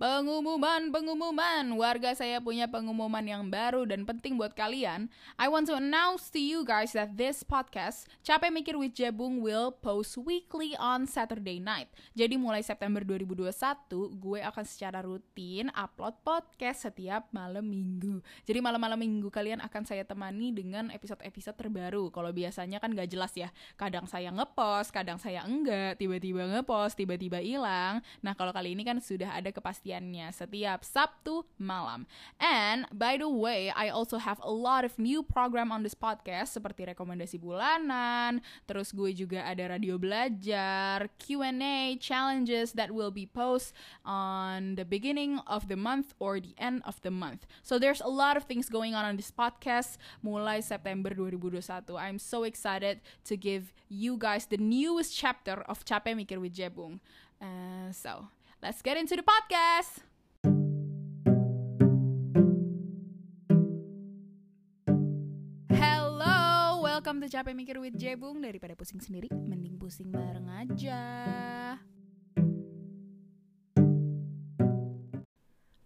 Pengumuman, pengumuman. Warga saya punya pengumuman yang baru dan penting buat kalian. I want to announce to you guys that this podcast, Capek Mikir with Jebung, will post weekly on Saturday night. Jadi mulai September 2021, gue akan secara rutin upload podcast setiap malam minggu. Jadi malam-malam minggu kalian akan saya temani dengan episode-episode terbaru. Kalau biasanya kan gak jelas ya. Kadang saya ngepost, kadang saya enggak. Tiba-tiba ngepost, tiba-tiba hilang. Nah kalau kali ini kan sudah ada kepastian kepastiannya setiap Sabtu malam. And by the way, I also have a lot of new program on this podcast seperti rekomendasi bulanan, terus gue juga ada radio belajar, Q&A, challenges that will be post on the beginning of the month or the end of the month. So there's a lot of things going on on this podcast mulai September 2021. I'm so excited to give you guys the newest chapter of Capek Mikir with Jebung. Uh, so Let's get into the podcast. Hello, welcome to Capek Mikir with Jebung Daripada pusing sendiri, mending pusing bareng aja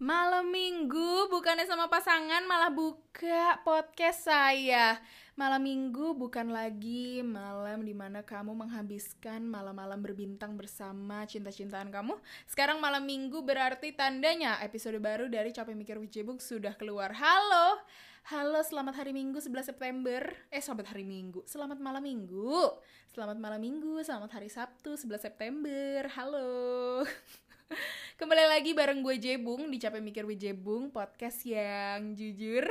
Malam minggu, bukannya sama pasangan malah buka podcast saya Malam minggu bukan lagi malam di mana kamu menghabiskan malam-malam berbintang bersama cinta-cintaan kamu. Sekarang malam minggu berarti tandanya episode baru dari Capek Mikir Wijibuk sudah keluar. Halo, halo selamat hari minggu 11 September. Eh selamat hari minggu, selamat malam minggu. Selamat malam minggu, selamat hari Sabtu 11 September. Halo. Kembali lagi bareng gue Jebung di Capek Mikir Wijebung, podcast yang jujur,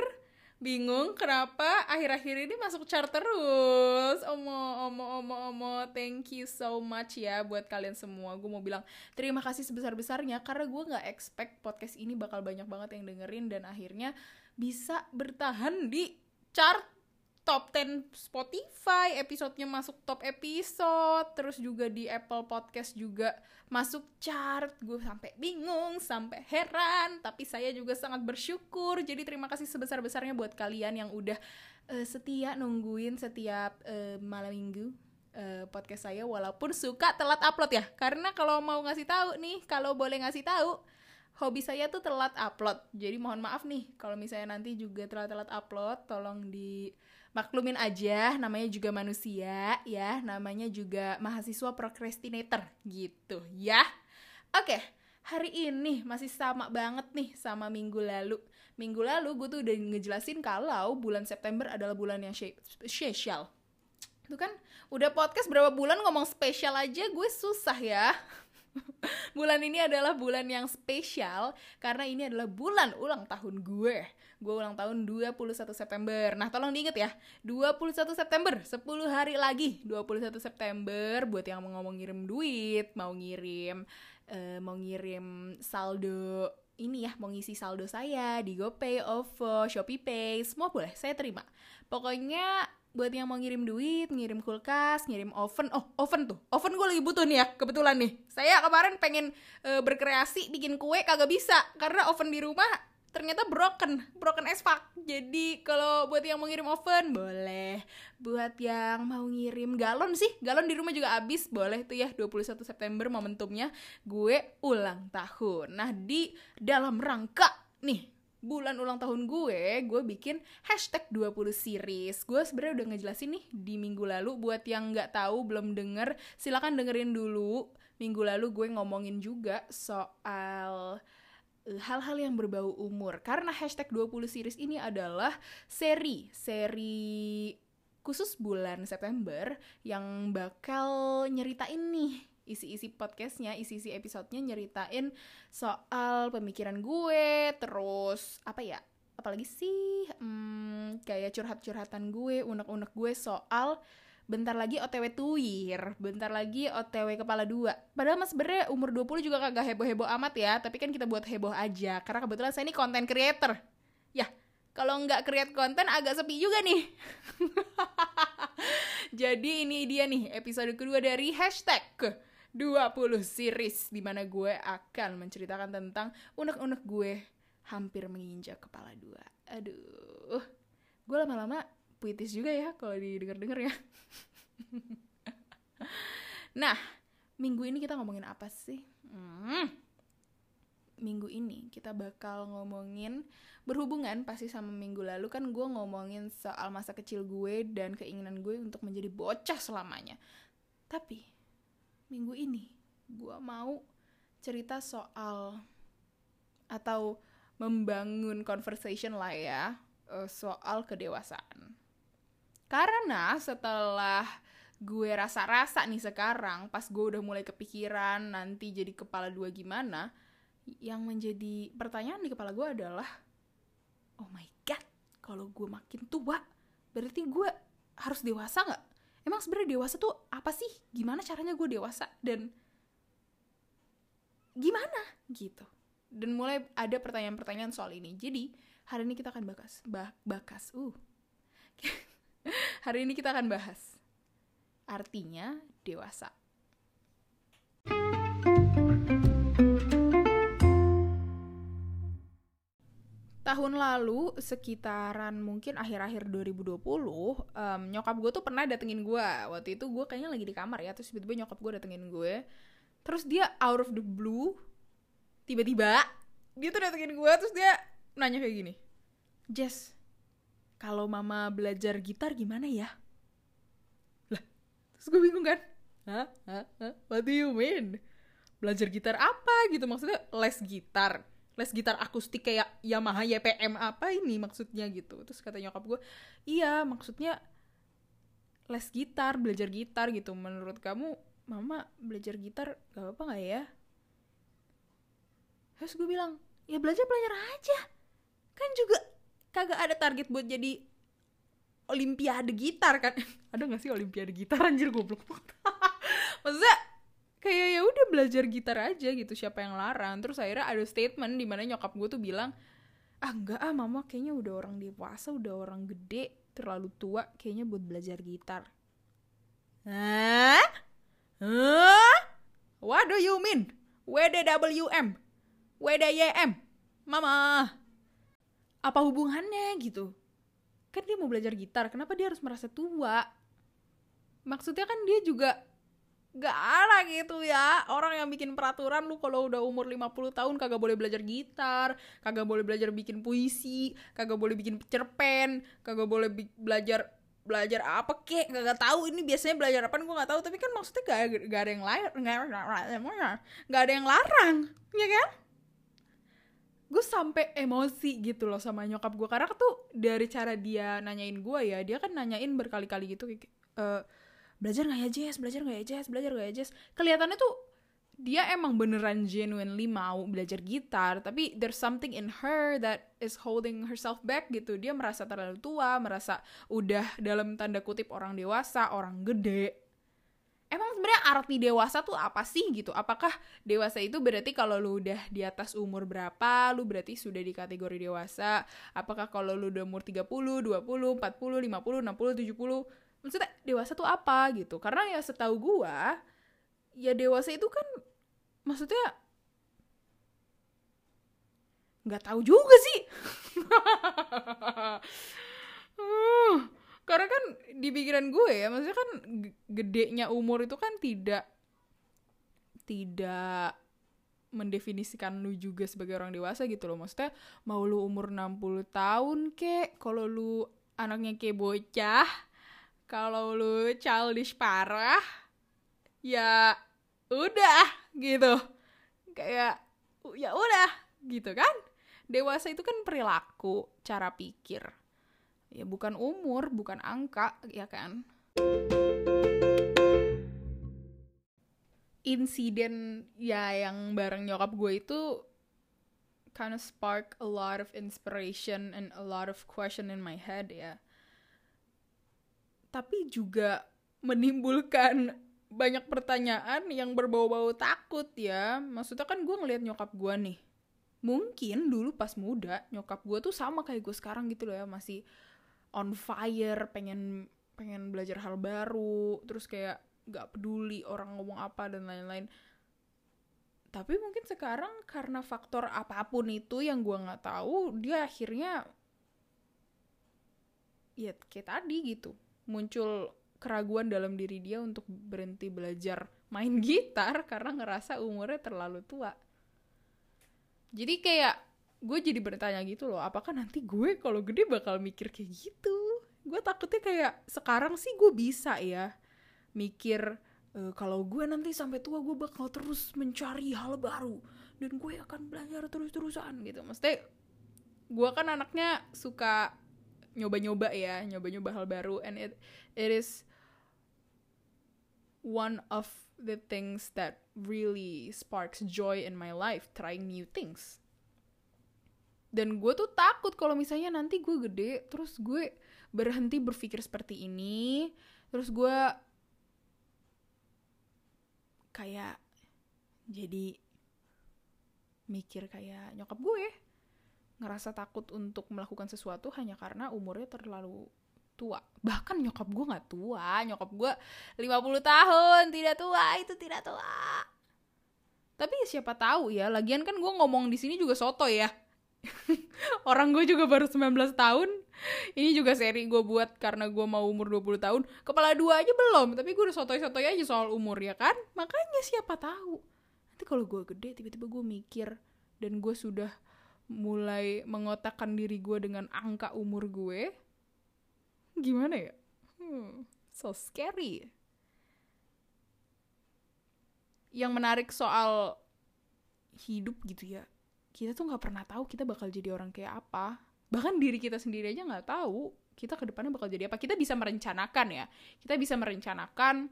bingung kenapa akhir-akhir ini masuk chart terus. Omo, omo, omo, omo. Thank you so much ya buat kalian semua. Gue mau bilang terima kasih sebesar-besarnya karena gue nggak expect podcast ini bakal banyak banget yang dengerin dan akhirnya bisa bertahan di chart top 10 Spotify, episodenya masuk top episode, terus juga di Apple Podcast juga masuk chart. Gue sampai bingung, sampai heran, tapi saya juga sangat bersyukur. Jadi terima kasih sebesar-besarnya buat kalian yang udah uh, setia nungguin setiap uh, malam minggu uh, podcast saya walaupun suka telat upload ya. Karena kalau mau ngasih tahu nih, kalau boleh ngasih tahu hobi saya tuh telat upload. Jadi mohon maaf nih kalau misalnya nanti juga telat-telat upload, tolong di maklumin aja namanya juga manusia ya. Namanya juga mahasiswa procrastinator gitu ya. Oke hari ini masih sama banget nih sama minggu lalu. Minggu lalu gue tuh udah ngejelasin kalau bulan September adalah bulan yang spesial. Itu kan udah podcast berapa bulan ngomong spesial aja gue susah ya bulan ini adalah bulan yang spesial karena ini adalah bulan ulang tahun gue gue ulang tahun 21 September. Nah, tolong diinget ya, 21 September, 10 hari lagi 21 September buat yang mau ngirim duit, mau ngirim uh, mau ngirim saldo ini ya, mau ngisi saldo saya di GoPay, OVO, ShopeePay, semua boleh, saya terima. Pokoknya buat yang mau ngirim duit, ngirim kulkas, ngirim oven. Oh, oven tuh. Oven gue lagi butuh nih ya, kebetulan nih. Saya kemarin pengen uh, berkreasi bikin kue kagak bisa karena oven di rumah ternyata broken broken as fuck jadi kalau buat yang mau ngirim oven boleh buat yang mau ngirim galon sih galon di rumah juga habis boleh tuh ya 21 September momentumnya gue ulang tahun nah di dalam rangka nih bulan ulang tahun gue, gue bikin hashtag 20 series. Gue sebenarnya udah ngejelasin nih di minggu lalu buat yang nggak tahu belum denger, silakan dengerin dulu. Minggu lalu gue ngomongin juga soal Eh, hal-hal yang berbau umur karena hashtag 20 series ini adalah seri seri khusus bulan September yang bakal nyeritain nih isi-isi podcastnya, isi-isi episodenya nyeritain soal pemikiran gue, terus apa ya, apalagi sih, hmm, kayak curhat-curhatan gue, unek-unek gue soal bentar lagi OTW tuir, bentar lagi OTW kepala dua. Padahal mas sebenernya umur 20 juga kagak heboh-heboh amat ya, tapi kan kita buat heboh aja, karena kebetulan saya ini konten creator. Ya, kalau nggak create konten agak sepi juga nih. Jadi ini dia nih episode kedua dari hashtag 20 series di mana gue akan menceritakan tentang unek-unek gue hampir menginjak kepala dua. Aduh, gue lama-lama puitis juga ya kalau didengar-dengar ya. nah, minggu ini kita ngomongin apa sih? Hmm. minggu ini kita bakal ngomongin berhubungan pasti sama minggu lalu kan gue ngomongin soal masa kecil gue dan keinginan gue untuk menjadi bocah selamanya. Tapi minggu ini gue mau cerita soal atau membangun conversation lah ya eh, soal kedewasaan. Karena setelah gue rasa-rasa nih sekarang pas gue udah mulai kepikiran nanti jadi kepala dua gimana yang menjadi pertanyaan di kepala gue adalah oh my god kalau gue makin tua berarti gue harus dewasa nggak emang sebenarnya dewasa tuh apa sih? Gimana caranya gue dewasa? Dan gimana? Gitu. Dan mulai ada pertanyaan-pertanyaan soal ini. Jadi hari ini kita akan bakas bah, bakas uh. Hari ini kita akan bahas. Artinya dewasa. Tahun lalu, sekitaran mungkin akhir-akhir 2020, um, nyokap gue tuh pernah datengin gue. Waktu itu gue kayaknya lagi di kamar ya, terus tiba-tiba nyokap gue datengin gue. Terus dia out of the blue, tiba-tiba dia tuh datengin gue, terus dia nanya kayak gini. Jess, kalau mama belajar gitar gimana ya? terus gue bingung kan hah hah hah what do you mean belajar gitar apa gitu maksudnya les gitar les gitar akustik kayak Yamaha YPM apa ini maksudnya gitu. Terus kata nyokap gue iya maksudnya les gitar belajar gitar gitu. Menurut kamu mama belajar gitar gak apa-apa gak ya? Terus gue bilang ya belajar belajar aja. Kan juga kagak ada target buat jadi olimpiade gitar kan. Ada gak sih olimpiade gitar anjir goblok maksudnya kayak ya udah belajar gitar aja gitu siapa yang larang terus akhirnya ada statement di mana nyokap gue tuh bilang ah enggak ah mama kayaknya udah orang dewasa udah orang gede terlalu tua kayaknya buat belajar gitar Hah? Huh? What do you mean? WDWM? WDYM? Mama? Apa hubungannya gitu? kan dia mau belajar gitar kenapa dia harus merasa tua maksudnya kan dia juga gak ada gitu ya. Orang yang bikin peraturan lu kalau udah umur 50 tahun kagak boleh belajar gitar kagak boleh belajar bikin puisi kagak boleh bikin cerpen kagak boleh belajar belajar apa kek gak tahu. Ini biasanya belajar apa gue gak tahu. Tapi kan maksudnya gak, gak ada yang larang gak ada yang larang ya kan? Gue sampai emosi gitu loh sama nyokap gue karena tuh dari cara dia nanyain gue ya dia kan nanyain berkali-kali gitu kayak e, belajar nggak ya Jess belajar nggak ya Jess belajar nggak ya Jess kelihatannya tuh dia emang beneran genuinely mau belajar gitar tapi there's something in her that is holding herself back gitu dia merasa terlalu tua merasa udah dalam tanda kutip orang dewasa orang gede emang sebenarnya arti dewasa tuh apa sih gitu? Apakah dewasa itu berarti kalau lu udah di atas umur berapa, lu berarti sudah di kategori dewasa? Apakah kalau lu udah umur 30, 20, 40, 50, 60, 70? Maksudnya dewasa tuh apa gitu? Karena ya setahu gua, ya dewasa itu kan maksudnya nggak tahu juga sih. karena kan di pikiran gue ya maksudnya kan gedenya umur itu kan tidak tidak mendefinisikan lu juga sebagai orang dewasa gitu loh maksudnya mau lu umur 60 tahun kek kalau lu anaknya kayak bocah kalau lu childish parah ya udah gitu. Kayak ya udah gitu kan. Dewasa itu kan perilaku cara pikir. Ya bukan umur bukan angka ya kan. Insiden ya yang bareng nyokap gue itu kind of spark a lot of inspiration and a lot of question in my head ya tapi juga menimbulkan banyak pertanyaan yang berbau-bau takut ya. Maksudnya kan gue ngeliat nyokap gue nih. Mungkin dulu pas muda nyokap gue tuh sama kayak gue sekarang gitu loh ya. Masih on fire pengen pengen belajar hal baru terus kayak gak peduli orang ngomong apa dan lain-lain. Tapi mungkin sekarang karena faktor apa pun itu yang gue nggak tahu dia akhirnya ya kayak tadi gitu muncul keraguan dalam diri dia untuk berhenti belajar main gitar karena ngerasa umurnya terlalu tua. Jadi kayak gue jadi bertanya gitu loh apakah nanti gue kalau gede bakal mikir kayak gitu? Gue takutnya kayak sekarang sih gue bisa ya mikir e, kalau gue nanti sampai tua gue bakal terus mencari hal baru dan gue akan belajar terus-terusan gitu. Maksudnya gue kan anaknya suka nyoba-nyoba ya nyoba-nyoba hal baru. And it it is one of the things that really sparks joy in my life trying new things. Dan gue tuh takut kalau misalnya nanti gue gede terus gue berhenti berpikir seperti ini terus gue kayak jadi mikir kayak nyokap gue ngerasa takut untuk melakukan sesuatu hanya karena umurnya terlalu tua. Bahkan nyokap gue nggak tua. Nyokap gue 50 tahun tidak tua itu tidak tua. Tapi siapa tahu ya lagian kan gue ngomong di sini juga soto ya. Orang gue juga baru 19 tahun. Ini juga seri gue buat karena gue mau umur 20 tahun. Kepala dua aja belum tapi gue udah sotoy-sotoy aja soal umur ya kan? Makanya siapa tahu. Nanti kalau gue gede tiba-tiba gue mikir dan gue sudah mulai mengotakkan diri gue dengan angka umur gue gimana ya? Hmm, so scary. Yang menarik soal hidup gitu ya kita tuh nggak pernah tahu kita bakal jadi orang kayak apa. Bahkan diri kita sendiri aja nggak tahu kita ke depannya bakal jadi apa. Kita bisa merencanakan ya kita bisa merencanakan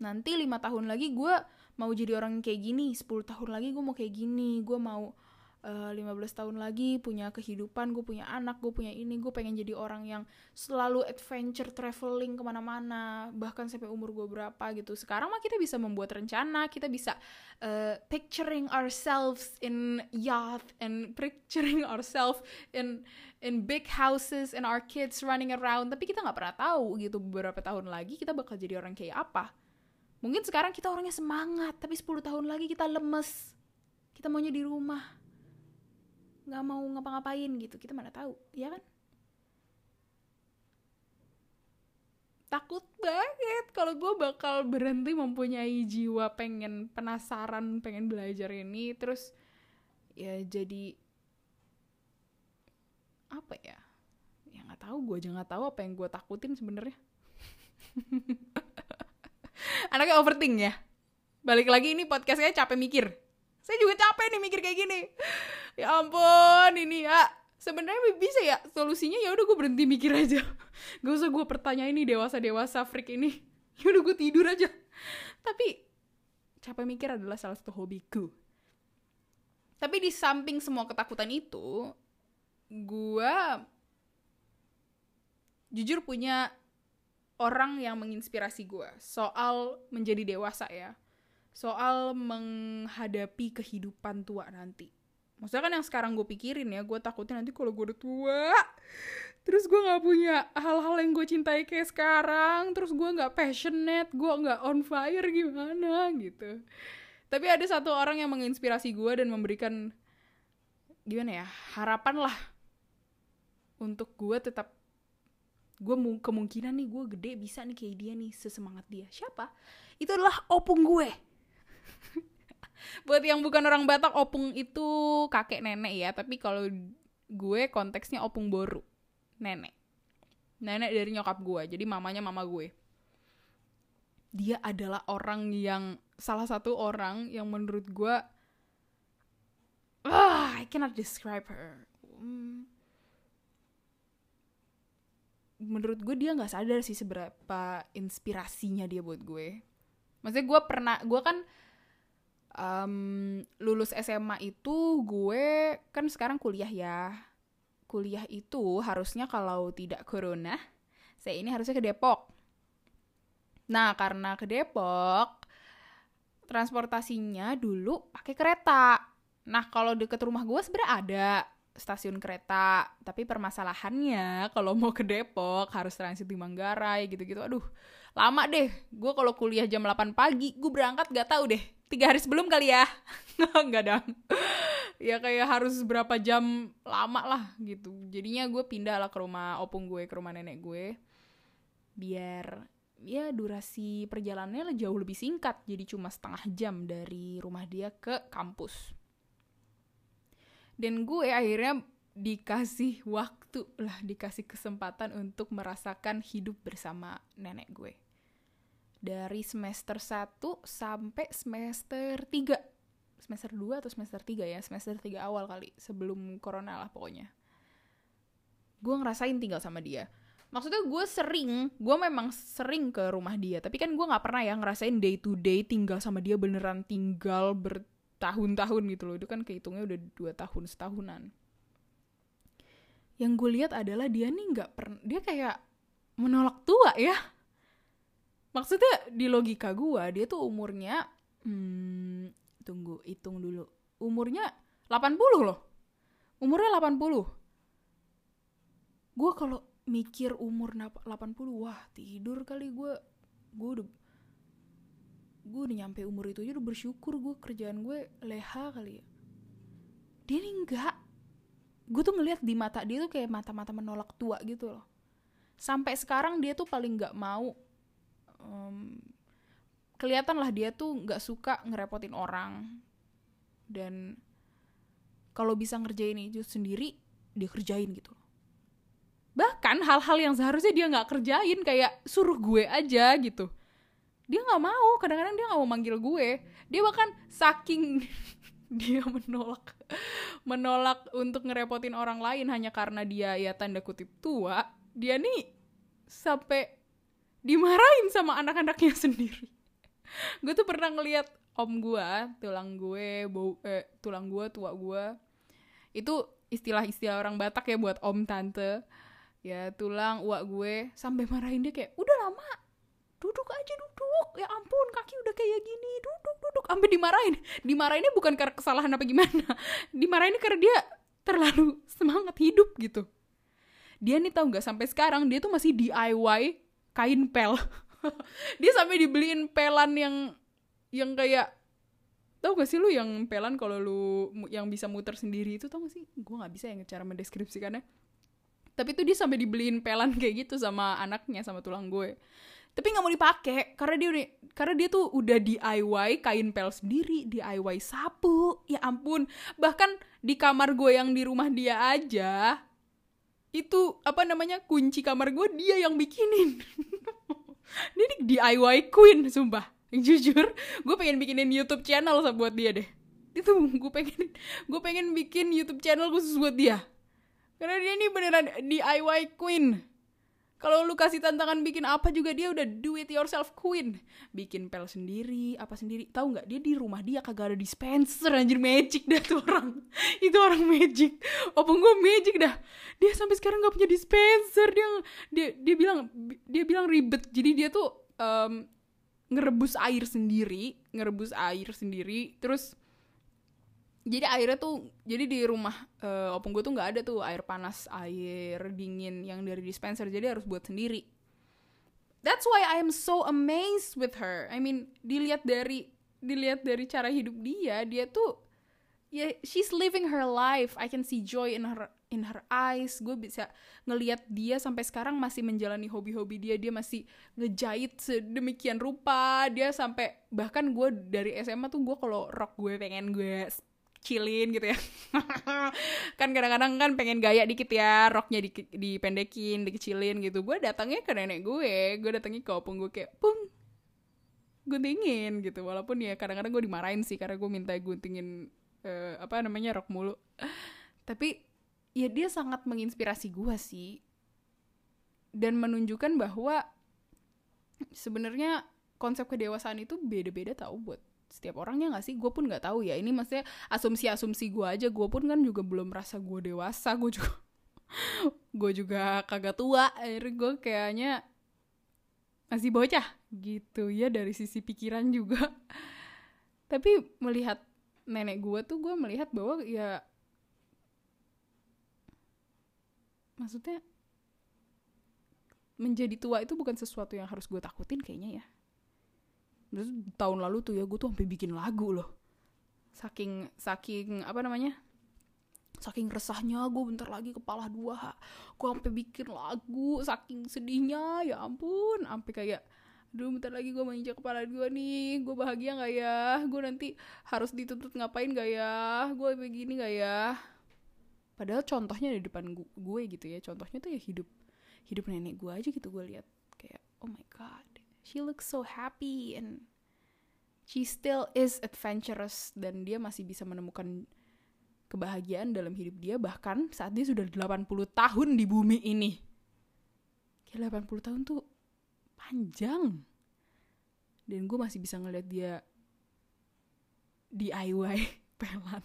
nanti lima tahun lagi gue mau jadi orang kayak gini 10 tahun lagi gue mau kayak gini gue mau uh, eh, 15 tahun lagi punya kehidupan gue punya anak gue punya ini gue pengen jadi orang yang selalu adventure traveling ke mana-mana bahkan sampai umur gue berapa gitu. Sekarang mah kita bisa membuat rencana kita bisa uh, picturing ourselves in yacht and picturing ourselves in in big houses and our kids running around. Tapi kita nggak pernah tahu gitu beberapa tahun lagi kita bakal jadi orang kayak apa. Mungkin sekarang kita orangnya semangat tapi 10 tahun lagi kita lemes. Kita maunya di rumah nggak mau ngapa-ngapain gitu. Kita mana tahu ya kan? Takut banget kalau gue bakal berhenti mempunyai jiwa pengen penasaran pengen belajar ini terus ya jadi apa ya? Ya nggak tahu gue aja nggak tahu apa yang gue takutin sebenarnya. Anaknya overthink ya? Balik lagi ini podcastnya capek mikir. Saya juga capek nih mikir kayak gini ya ampun ini ya. Sebenarnya bisa ya solusinya ya udah gue berhenti mikir aja. Gak usah gue pertanyaan ini dewasa dewasa freak ini. Ya udah gue tidur aja. Tapi capek mikir adalah salah satu hobiku. Tapi di samping semua ketakutan itu gue jujur punya orang yang menginspirasi gue soal menjadi dewasa ya. Soal menghadapi kehidupan tua nanti. Maksudnya kan yang sekarang gue pikirin ya, gue takutnya nanti kalau gue udah tua, terus gue nggak punya hal-hal yang gue cintai kayak sekarang, terus gue nggak passionate, gue nggak on fire gimana gitu. Tapi ada satu orang yang menginspirasi gue dan memberikan gimana ya harapan lah untuk gue tetap gue kemungkinan nih gue gede bisa nih kayak dia nih sesemangat dia. Siapa? Itu adalah opung gue buat yang bukan orang Batak opung itu kakek nenek ya. Tapi kalau gue konteksnya opung boru nenek. Nenek dari nyokap gue jadi mamanya mama gue. Dia adalah orang yang salah satu orang yang menurut gue ah I cannot describe her. Menurut gue dia nggak sadar sih seberapa inspirasinya dia buat gue. Maksudnya gue pernah gue kan um, lulus SMA itu gue kan sekarang kuliah ya. Kuliah itu harusnya kalau tidak corona, saya ini harusnya ke Depok. Nah, karena ke Depok, transportasinya dulu pakai kereta. Nah, kalau deket rumah gue sebenarnya ada stasiun kereta, tapi permasalahannya kalau mau ke Depok harus transit di Manggarai gitu-gitu. Aduh, lama deh. Gue kalau kuliah jam 8 pagi, gue berangkat gak tahu deh tiga hari sebelum kali ya. Nggak dong ya kayak harus berapa jam lama lah gitu. Jadinya gue pindah lah ke rumah opung gue ke rumah nenek gue. Biar ya durasi perjalanannya jauh lebih singkat. Jadi cuma setengah jam dari rumah dia ke kampus. Dan gue akhirnya dikasih waktu lah dikasih kesempatan untuk merasakan hidup bersama nenek gue dari semester 1 sampai semester 3 semester 2 atau semester 3 ya semester 3 awal kali sebelum corona lah pokoknya. Gue ngerasain tinggal sama dia. Maksudnya gue sering gue memang sering ke rumah dia tapi kan gue nggak pernah ya ngerasain day to day tinggal sama dia beneran tinggal bertahun-tahun gitu loh. Itu kan kehitungnya udah dua tahun setahunan. Yang gue lihat adalah dia nih nggak pernah dia kayak menolak tua ya maksudnya di logika gue dia tuh umurnya hmm, tunggu hitung dulu. Umurnya 80 loh. Umurnya 80 gue kalau mikir umur 80 wah tidur kali gue gue udah gue udah nyampe umur itu aja udah bersyukur gue kerjaan gue leha kali ya. Dia nih enggak. Gue tuh ngeliat di mata dia tuh kayak mata-mata menolak tua gitu loh. Sampai sekarang dia tuh paling nggak mau um, kelihatan lah dia tuh nggak suka ngerepotin orang. Dan kalau bisa ngerjain itu sendiri dia kerjain gitu. Bahkan hal-hal yang seharusnya dia nggak kerjain kayak suruh gue aja gitu. Dia nggak mau kadang-kadang dia nggak mau manggil gue. Dia bahkan saking dia menolak menolak untuk ngerepotin orang lain hanya karena dia ya tanda kutip tua dia nih sampai dimarahin sama anak-anaknya sendiri. Gue tuh pernah ngeliat om gue tulang gue bau eh, tulang gue tua gue itu istilah-istilah orang Batak ya buat om tante. Ya tulang uak gue sampai marahin dia kayak udah lama duduk aja duduk. Ya ampun kaki udah kayak gini duduk duduk. Sampai dimarahin. Dimarahinnya bukan karena kesalahan apa gimana. Dimarahin karena dia terlalu semangat hidup gitu. Dia nih tau nggak sampai sekarang dia tuh masih DIY kain pel. Dia sampai dibeliin pelan yang yang kayak tau gak sih lu yang pelan kalau lu yang bisa muter sendiri itu tau gak sih? Gue nggak bisa yang cara mendeskripsikannya. Tapi tuh dia sampai dibeliin pelan kayak gitu sama anaknya sama tulang gue. Tapi nggak mau dipakai karena dia udah karena dia tuh udah DIY kain pel sendiri DIY sapu. Ya ampun. Bahkan di kamar gue yang di rumah dia aja itu apa namanya kunci kamar gue dia yang bikinin. Dia nih DIY queen sumpah. Jujur gue pengen bikinin YouTube channel buat dia deh. Itu gue pengen gue pengen bikin YouTube channel khusus buat dia. Karena dia ini beneran DIY queen kalau lu kasih tantangan bikin apa juga dia udah do it yourself queen. Bikin pel sendiri apa sendiri. Tahu nggak? Dia di rumah dia kagak ada dispenser anjir. Magic dah tuh orang. Itu orang magic. Opung gue magic dah. Dia sampai sekarang nggak punya dispenser. Dia dia dia bilang dia bilang ribet. Jadi dia tuh um, ngerebus air sendiri ngerebus air sendiri. Terus jadi airnya tuh jadi di rumah uh, opung gue tuh nggak ada tuh air panas air dingin yang dari dispenser. Jadi harus buat sendiri. That's why I am so amazed with her. I mean dilihat dari dilihat dari cara hidup dia dia tuh ya yeah, she's living her life. I can see joy in her in her eyes. Gue bisa ngelihat dia sampai sekarang masih menjalani hobi-hobi dia. Dia masih ngejahit sedemikian rupa. Dia sampai bahkan gue dari SMA tuh gue kalau rok gue pengen gue kecilin gitu ya. Kan kadang-kadang kan pengen gaya dikit ya roknya di, dipendekin dikecilin gitu. Gue datangnya ke nenek gue gue datangnya ke opung gue kayak pung guntingin gitu. Walaupun ya kadang-kadang gue dimarahin sih karena gue minta guntingin uh, apa namanya rok mulu. Tapi ya dia sangat menginspirasi gue sih. Dan menunjukkan bahwa sebenarnya konsep kedewasaan itu beda-beda tau buat setiap orangnya nggak sih? Gue pun nggak tahu ya. Ini maksudnya asumsi-asumsi gue aja. Gue pun kan juga belum merasa gue dewasa. Gue juga gue juga kagak tua. Akhirnya gue kayaknya masih bocah gitu. Ya dari sisi pikiran juga. Tapi melihat nenek gue tuh gue melihat bahwa ya maksudnya menjadi tua itu bukan sesuatu yang harus gue takutin kayaknya ya Terus tahun lalu tuh ya gue tuh sampai bikin lagu loh. Saking saking apa namanya? Saking resahnya gue bentar lagi kepala dua. Gue sampai bikin lagu saking sedihnya ya ampun, sampai kayak Aduh bentar lagi gue menginjak kepala dua nih. Gue bahagia gak ya? Gue nanti harus dituntut ngapain gak ya? Gue begini gak ya? Padahal contohnya di depan gu- gue gitu ya. Contohnya tuh ya hidup hidup nenek gue aja gitu gue lihat. Kayak oh my god she looks so happy and she still is adventurous dan dia masih bisa menemukan kebahagiaan dalam hidup dia bahkan saat dia sudah 80 tahun di bumi ini. Kayak 80 tahun tuh panjang. Dan gue masih bisa ngeliat dia DIY pelan.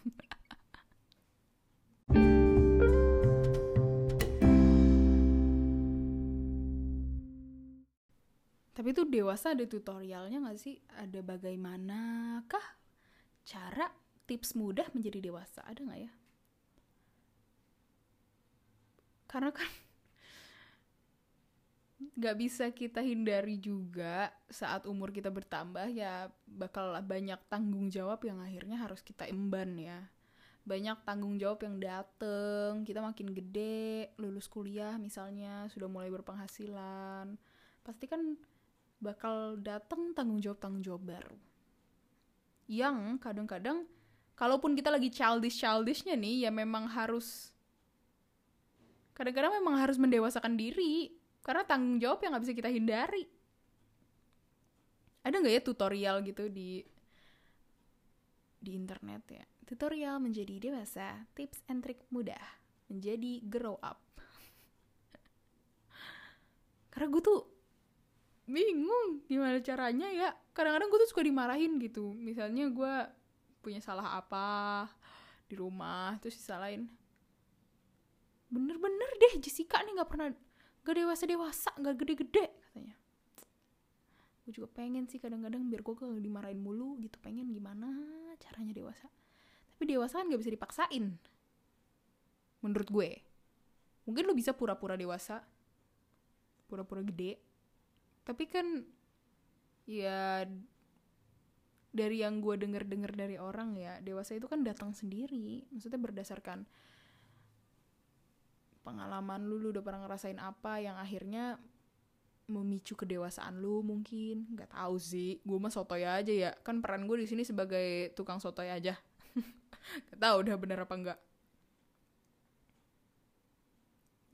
Tapi tuh dewasa ada tutorialnya gak sih? Ada bagaimanakah cara tips mudah menjadi dewasa? Ada gak ya? Karena kan gak bisa kita hindari juga saat umur kita bertambah ya bakal banyak tanggung jawab yang akhirnya harus kita emban ya. Banyak tanggung jawab yang dateng, kita makin gede, lulus kuliah misalnya, sudah mulai berpenghasilan. Pasti kan bakal datang tanggung jawab tanggung jawab baru. Yang kadang-kadang kalaupun kita lagi childish childishnya nih ya memang harus kadang-kadang memang harus mendewasakan diri karena tanggung jawab yang nggak bisa kita hindari. Ada nggak ya tutorial gitu di di internet ya? Tutorial menjadi dewasa tips and trick mudah menjadi grow up. Karena gue tuh bingung gimana caranya ya. Kadang-kadang gue tuh suka dimarahin gitu. Misalnya gue punya salah apa di rumah terus disalahin bener-bener deh Jessica nih nggak pernah gak dewasa dewasa nggak gede-gede katanya. Gue juga pengen sih kadang-kadang biar gue gak dimarahin mulu gitu pengen gimana caranya dewasa. Tapi dewasa kan gak bisa dipaksain. Menurut gue. Mungkin lo bisa pura-pura dewasa. Pura-pura gede tapi kan ya dari yang gue denger-denger dari orang ya dewasa itu kan datang sendiri. Maksudnya berdasarkan pengalaman lu lu udah pernah ngerasain apa yang akhirnya memicu kedewasaan lu mungkin? Nggak tahu sih. Gue mah sotoy aja ya. Kan peran gue di sini sebagai tukang sotoy aja. Nggak tahu udah bener apa enggak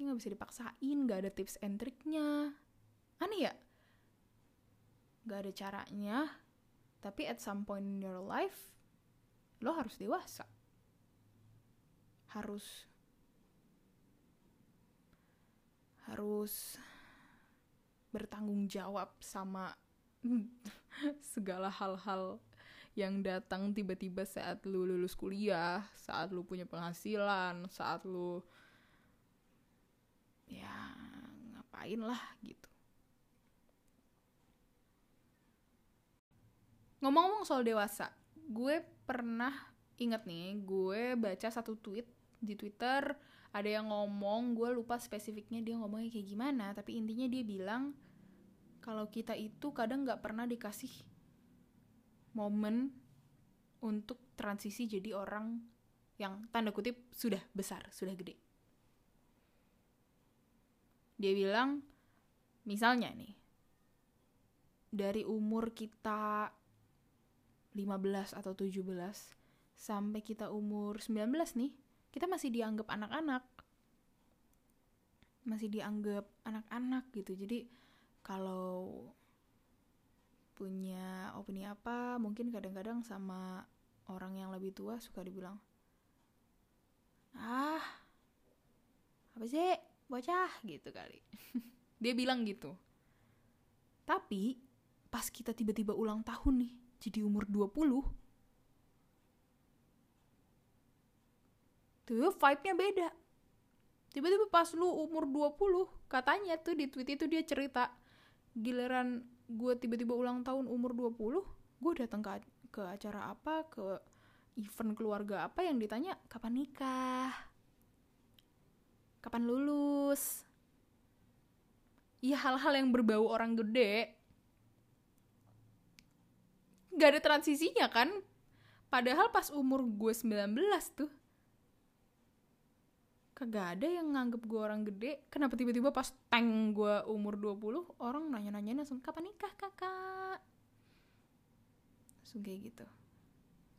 ini nggak bisa dipaksain nggak ada tips and triknya aneh ya gak ada caranya tapi at some point in your life lo harus dewasa harus harus bertanggung jawab sama segala hal-hal yang datang tiba-tiba saat lu lulus kuliah, saat lu punya penghasilan, saat lu ya ngapain lah gitu. Ngomong-ngomong soal dewasa, gue pernah inget nih, gue baca satu tweet di Twitter ada yang ngomong, gue lupa spesifiknya dia ngomongnya kayak gimana, tapi intinya dia bilang kalau kita itu kadang nggak pernah dikasih momen untuk transisi jadi orang yang tanda kutip sudah besar, sudah gede. Dia bilang, misalnya nih, dari umur kita 15 atau 17 sampai kita umur 19 nih, kita masih dianggap anak-anak. Masih dianggap anak-anak gitu. Jadi kalau punya opini apa, mungkin kadang-kadang sama orang yang lebih tua suka dibilang, "Ah, apa sih? Bocah." gitu kali. Dia bilang gitu. Tapi pas kita tiba-tiba ulang tahun nih, jadi umur 20 tuh vibe-nya beda. Tiba-tiba pas lu umur 20 katanya tuh di tweet itu dia cerita giliran gue tiba-tiba ulang tahun umur 20 gue datang ke ke acara apa ke event keluarga apa yang ditanya kapan nikah? Kapan lulus ya hal-hal yang berbau orang gede gak ada transisinya kan? Padahal pas umur gue 19 tuh kagak ada yang nganggep gue orang gede. Kenapa tiba-tiba pas tank gue umur 20 orang nanya-nanya langsung kapan nikah kakak? Langsung kayak gitu.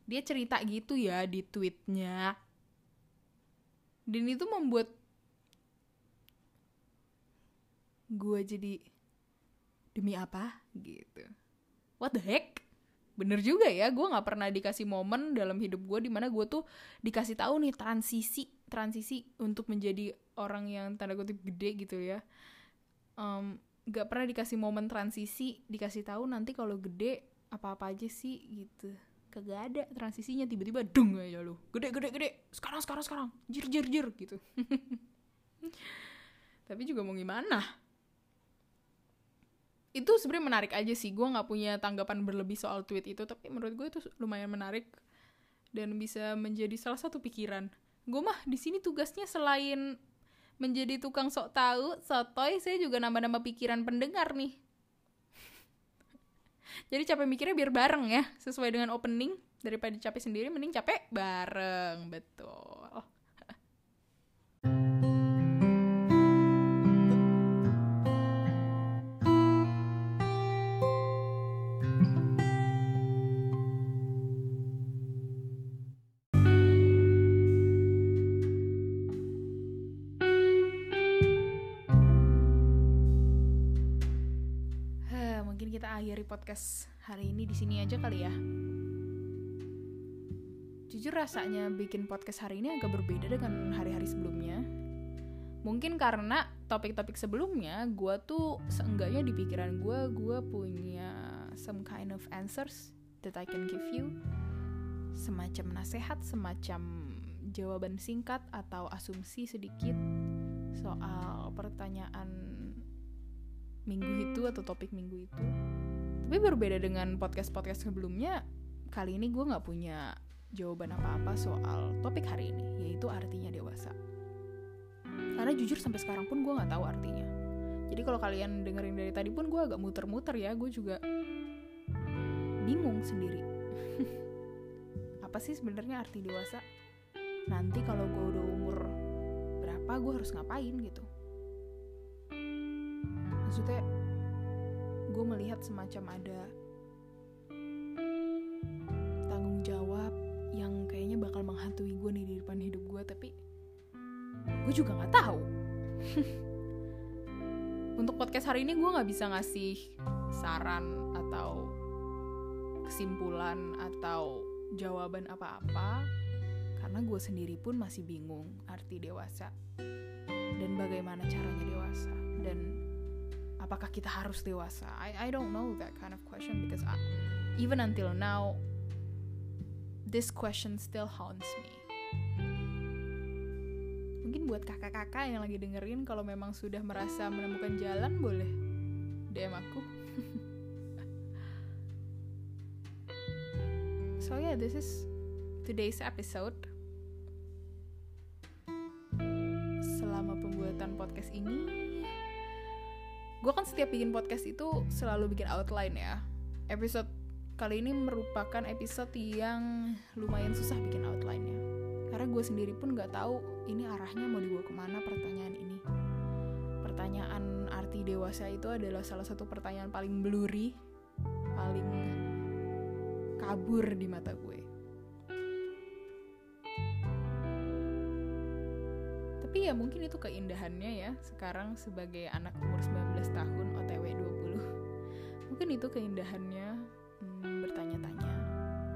Dia cerita gitu ya di tweetnya. Dan itu membuat gue jadi demi apa? Gitu. What the heck bener juga ya gue nggak pernah dikasih momen dalam hidup gue di mana gue tuh dikasih tahu nih transisi transisi untuk menjadi orang yang tanda kutip gede gitu ya. Um, gak pernah dikasih momen transisi dikasih tahu nanti kalau gede apa apa aja sih gitu. Kagak ada transisinya tiba-tiba dung aja lu. Gede gede gede. Sekarang sekarang sekarang. Jir jir jir gitu. Tapi juga mau gimana itu sebenarnya menarik aja sih. Gue nggak punya tanggapan berlebih soal tweet itu. Tapi menurut gue itu lumayan menarik dan bisa menjadi salah satu pikiran. Gue mah di sini tugasnya selain menjadi tukang sok tahu sotoy saya juga nambah-nambah pikiran pendengar nih. Jadi capek mikirnya biar bareng ya sesuai dengan opening. Daripada capek sendiri mending capek bareng. Betul podcast hari ini di sini aja kali ya. Jujur rasanya bikin podcast hari ini agak berbeda dengan hari-hari sebelumnya. Mungkin karena topik-topik sebelumnya gue tuh seenggaknya di pikiran gue gue punya some kind of answers that I can give you. Semacam nasihat, semacam jawaban singkat atau asumsi sedikit soal pertanyaan minggu itu atau topik minggu itu tapi berbeda dengan podcast-podcast sebelumnya kali ini gue nggak punya jawaban apa-apa soal topik hari ini yaitu artinya dewasa. Karena jujur sampai sekarang pun gue nggak tahu artinya. Jadi kalau kalian dengerin dari tadi pun gue agak muter-muter ya gue juga bingung sendiri. Apa sih sebenarnya arti dewasa? Nanti kalau gue udah umur berapa gue harus ngapain gitu? Maksudnya gue melihat semacam ada tanggung jawab yang kayaknya bakal menghantui gue nih di depan hidup gue tapi gue juga nggak tahu. Untuk podcast hari ini gue nggak bisa ngasih saran atau kesimpulan atau jawaban apa-apa karena gue sendiri pun masih bingung arti dewasa dan bagaimana caranya dewasa. Dan apakah kita harus dewasa? I I don't know that kind of question because I, even until now this question still haunts me. Mungkin buat kakak-kakak yang lagi dengerin kalau memang sudah merasa menemukan jalan boleh DM aku. So yeah this is today's episode. Selama pembuatan podcast ini gue kan setiap bikin podcast itu selalu bikin outline ya. Episode kali ini merupakan episode yang lumayan susah bikin outline-nya. Karena gue sendiri pun nggak tahu ini arahnya mau dibawa ke mana pertanyaan ini. Pertanyaan arti dewasa itu adalah salah satu pertanyaan paling blurry paling kabur di mata gue ya mungkin itu keindahannya ya sekarang sebagai anak umur 19 tahun OTW 20 mungkin itu keindahannya hmm, bertanya-tanya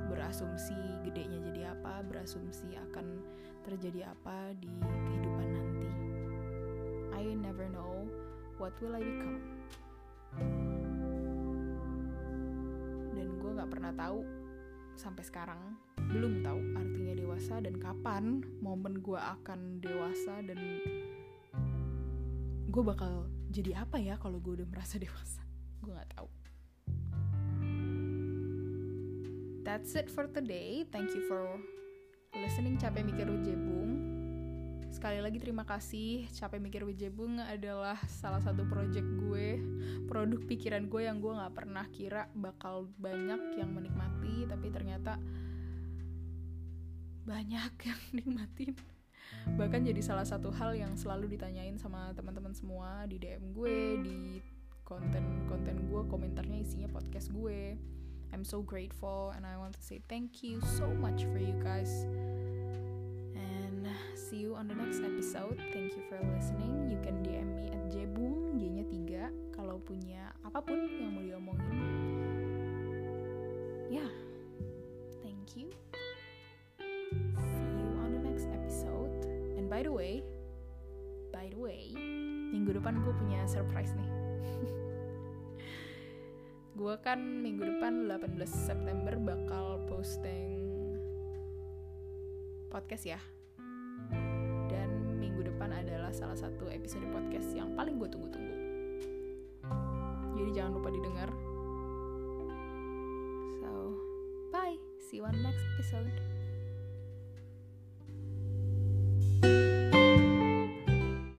berasumsi gedenya jadi apa berasumsi akan terjadi apa di kehidupan nanti. I never know what will I become. Dan gue gak pernah tahu sampai sekarang belum tahu artinya dewasa dan kapan momen gue akan dewasa dan gue bakal jadi apa ya kalau gue udah merasa dewasa? Gue nggak tahu. That's it for today. Thank you for listening capek mikir ujebung Sekali lagi terima kasih. Capek Mikir Wijebung adalah salah satu project gue Produk pikiran gue yang gue gak pernah kira bakal banyak yang menikmati Tapi ternyata banyak yang nikmatin bahkan jadi salah satu hal yang selalu ditanyain sama teman-teman semua di DM gue di konten-konten gue komentarnya isinya podcast gue I'm so grateful and I want to say thank you so much for you guys and see you on the next episode. Thank you for listening. You can DM me at jebung, G-nya 3 kalau punya apa pun yang mau diomongin. Ya, yeah. By the way, by the way, minggu depan gue punya surprise nih. gue kan minggu depan 18 September bakal posting podcast ya. Dan minggu depan adalah salah satu episode podcast yang paling gue tunggu-tunggu. Jadi jangan lupa didengar. So bye. See you on next episode